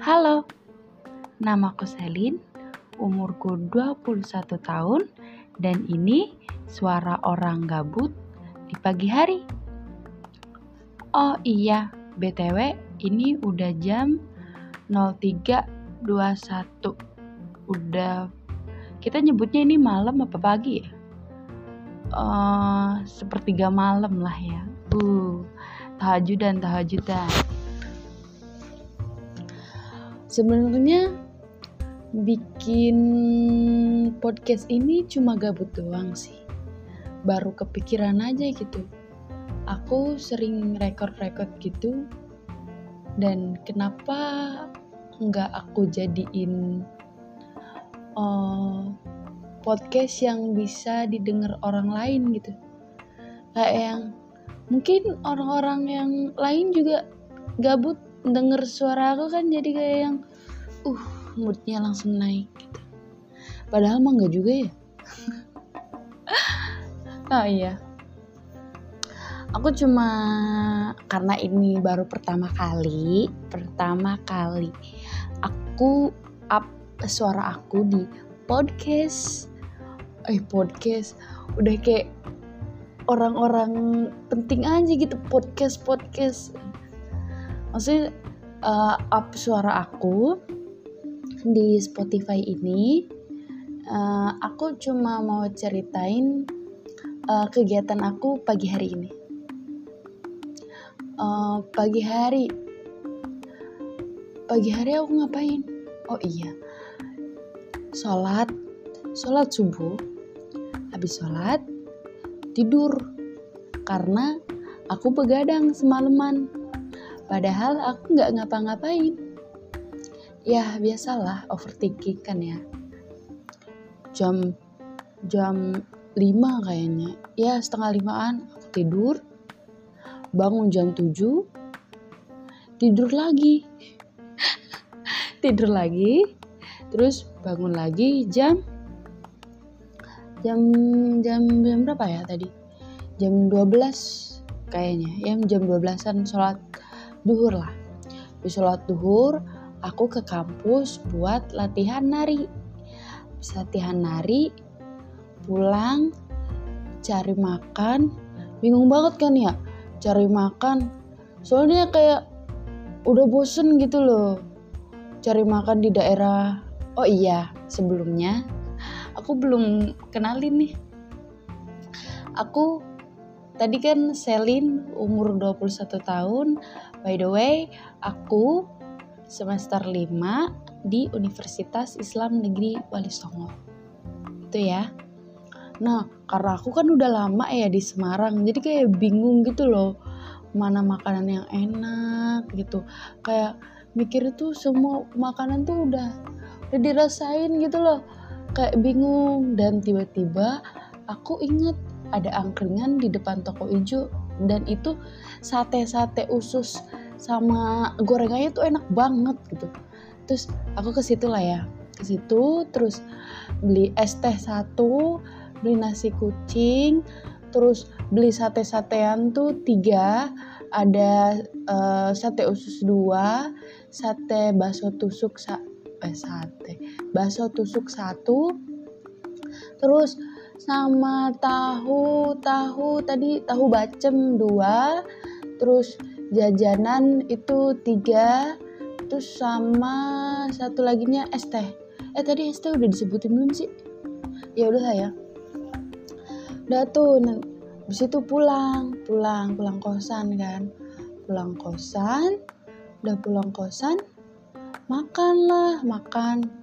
Halo, namaku Selin, umurku 21 tahun, dan ini suara orang gabut di pagi hari. Oh iya, BTW ini udah jam 03.21. Udah kita nyebutnya ini malam apa pagi ya? Uh, sepertiga malam lah ya. Uh, tahajudan tahajudan sebenarnya bikin podcast ini cuma gabut doang sih. Baru kepikiran aja gitu. Aku sering record-record gitu. Dan kenapa nggak aku jadiin uh, podcast yang bisa didengar orang lain gitu? Kayak yang mungkin orang-orang yang lain juga gabut denger suara aku kan jadi kayak yang uh moodnya langsung naik gitu. Padahal mah nggak juga ya. Oh iya. Aku cuma karena ini baru pertama kali pertama kali aku up suara aku di podcast. Eh podcast. Udah kayak orang-orang penting aja gitu podcast podcast maksudnya uh, up suara aku di Spotify ini uh, aku cuma mau ceritain uh, kegiatan aku pagi hari ini. Uh, pagi hari. Pagi hari aku ngapain? Oh iya. Sholat. Sholat subuh. Habis sholat tidur. Karena aku begadang semalaman Padahal aku nggak ngapa-ngapain. Ya biasalah overthinking kan ya. Jam jam 5 kayaknya. Ya setengah limaan aku tidur. Bangun jam 7. Tidur lagi. tidur lagi. Terus bangun lagi jam jam jam jam berapa ya tadi? Jam 12 kayaknya. Ya jam 12-an sholat duhur lah. Di sholat duhur, aku ke kampus buat latihan nari. Bisa latihan nari, pulang, cari makan. Bingung banget kan ya, cari makan. Soalnya kayak udah bosen gitu loh. Cari makan di daerah. Oh iya, sebelumnya aku belum kenalin nih. Aku tadi kan Selin umur 21 tahun By the way, aku semester 5 di Universitas Islam Negeri Wali Songo. Itu ya. Nah, karena aku kan udah lama ya di Semarang, jadi kayak bingung gitu loh mana makanan yang enak gitu. Kayak mikir tuh semua makanan tuh udah udah dirasain gitu loh. Kayak bingung dan tiba-tiba aku inget ada angkringan di depan toko ijo dan itu sate-sate usus sama gorengannya tuh enak banget gitu. Terus aku ke situ lah ya. Ke situ terus beli es teh satu beli nasi kucing terus beli sate-satean tuh tiga ada uh, sate usus dua sate bakso tusuk sa eh sate bakso tusuk satu terus sama tahu tahu tadi tahu bacem dua terus jajanan itu tiga terus sama satu lagi nya es teh. Eh tadi es teh udah disebutin belum sih? Ya udah lah ya. Udah tuh nah, habis itu pulang pulang pulang kosan kan. Pulang kosan udah pulang kosan makan lah makan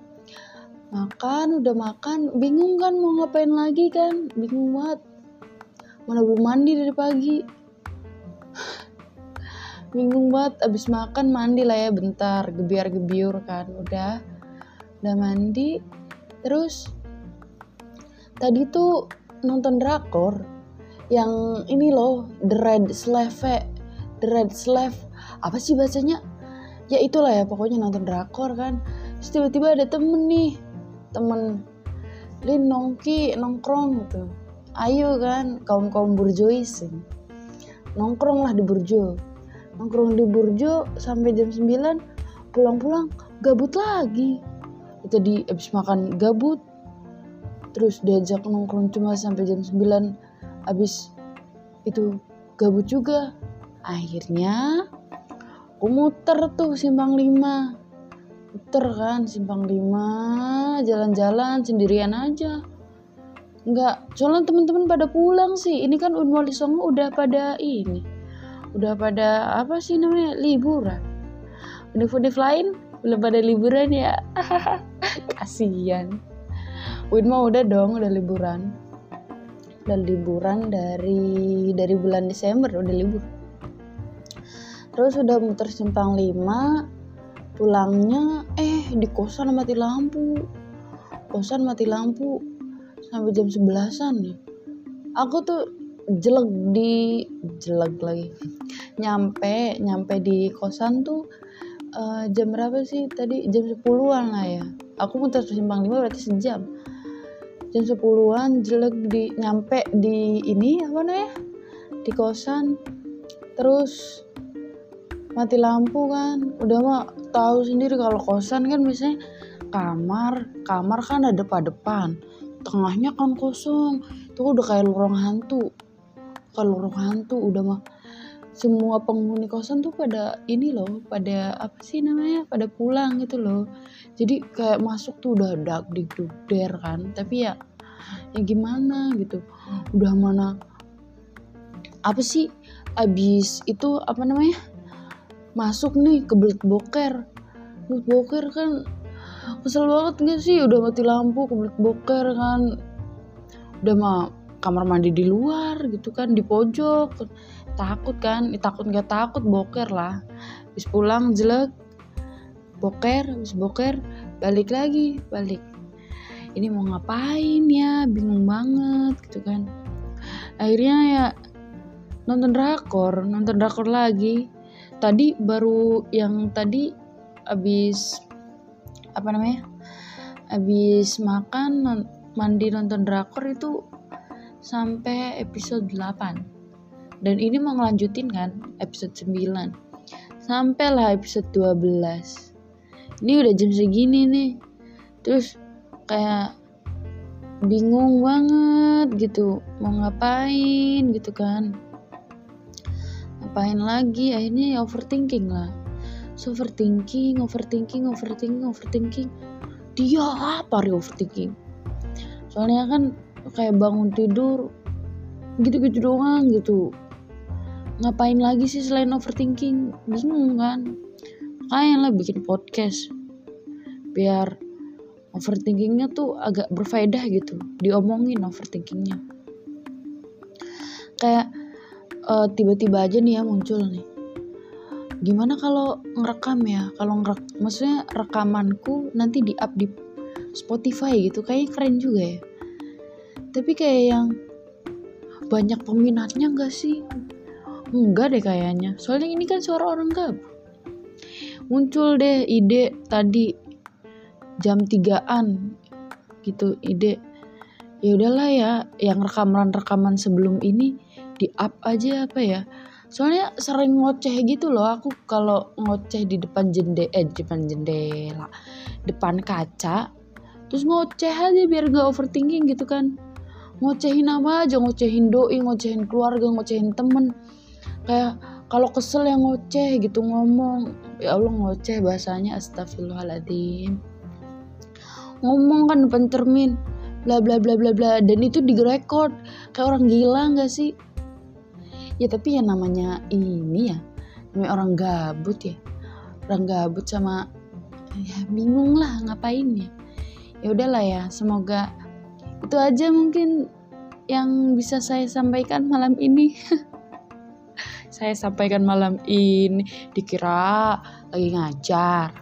makan udah makan. Bingung kan mau ngapain lagi kan? Bingung banget. Mana belum mandi dari pagi? Bingung banget. Abis makan mandi lah ya bentar. Gebiar gebiur kan udah. Udah mandi. Terus tadi tuh nonton drakor yang ini loh The Red Slave. The Red Slave. Apa sih bacanya? Ya itulah ya pokoknya nonton drakor kan. Tiba-tiba ada temen nih temen Lin nongki nongkrong gitu. Ayo kan kaum kaum burjois nongkrong lah di burjo. Nongkrong di burjo sampai jam 9 pulang-pulang gabut lagi. Itu di habis makan gabut terus diajak nongkrong cuma sampai jam 9 habis itu gabut juga. Akhirnya aku muter tuh simpang 5 muter kan simpang 5 jalan-jalan sendirian aja Enggak, soalnya teman-teman pada pulang sih. Ini kan Unwali Songo udah pada ini. Udah pada apa sih namanya? liburan. Univ-univ lain belum pada liburan ya. Kasihan. Win mau udah dong, udah liburan. Udah liburan dari dari bulan Desember udah libur. Terus udah muter simpang 5 pulangnya eh di kosan mati lampu. Kosan mati lampu sampai jam sebelasan ya. Aku tuh jelek di jelek lagi. Nyampe nyampe di kosan tuh uh, jam berapa sih? Tadi jam 10-an lah ya. Aku muter simpang 5 berarti sejam. Jam 10-an jelek di nyampe di ini apa namanya? Di kosan. Terus mati lampu kan. Udah mah tahu sendiri kalau kosan kan biasanya kamar kamar kan ada depan depan tengahnya kan kosong. Itu udah kayak lorong hantu kalau lorong hantu udah mah. Semua penghuni kosan tuh pada ini loh pada apa sih namanya pada pulang gitu loh. Jadi kayak masuk tuh udah dak der kan tapi ya ya gimana gitu. Udah mana apa sih abis itu apa namanya masuk nih ke belut boker. Belut boker kan kesel banget gak sih? Udah mati lampu kebelet boker kan. Udah mah kamar mandi di luar gitu kan di pojok. Takut kan? Takut nggak takut boker lah. Habis pulang jelek boker habis boker balik lagi balik. Ini mau ngapain ya? Bingung banget gitu kan. Akhirnya ya nonton drakor nonton drakor lagi tadi baru yang tadi abis apa namanya habis makan mandi nonton drakor itu sampai episode 8 dan ini mau ngelanjutin kan episode 9 sampailah episode 12 ini udah jam segini nih. Terus kayak bingung banget gitu mau ngapain gitu kan ngapain lagi? Akhirnya ya overthinking lah. So overthinking overthinking overthinking overthinking. Dia apa overthinking? Soalnya kan kayak bangun tidur gitu-gitu doang gitu. Ngapain lagi sih selain overthinking? Bingung kan? Kayak lah bikin podcast. Biar overthinkingnya tuh agak berfaedah gitu. Diomongin overthinkingnya. Kayak uh, tiba-tiba aja nih ya muncul nih. Gimana kalau ngerekam ya? Kalau ngerek maksudnya rekamanku nanti di up di Spotify gitu kayaknya keren juga ya. Tapi kayak yang banyak peminatnya enggak sih? Enggak deh kayaknya. Soalnya ini kan suara orang gabut muncul deh ide tadi jam 3an gitu ide. Ya udahlah ya yang rekaman rekaman sebelum ini di up aja apa ya? Soalnya sering ngoceh gitu loh aku kalau ngoceh di depan jendela eh depan jendela depan kaca terus ngoceh aja biar gak overthinking gitu kan. Ngocehin apa aja ngocehin doi ngocehin keluarga ngocehin temen. Kayak kalau kesel yang ngoceh gitu ngomong ya Allah ngoceh bahasanya astagfirullahaladzim. Ngomong kan depan cermin bla bla bla bla bla dan itu direkord kayak orang gila nggak sih ya tapi yang namanya ini ya namanya orang gabut ya. Orang gabut sama ya bingung lah ngapain ya. Ya udahlah ya semoga itu aja mungkin yang bisa saya sampaikan malam ini. Saya sampaikan malam ini dikira lagi ngajar.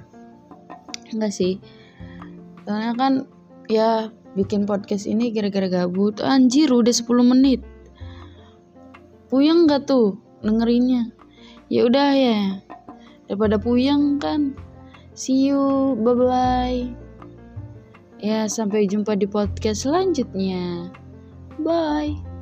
Enggak sih. Soalnya kan ya bikin podcast ini kira-kira gabut. Anjir udah 10 menit puyeng gak tuh dengerinnya? Ya udah ya daripada puyeng kan. See you bye bye ya sampai jumpa di podcast selanjutnya. Bye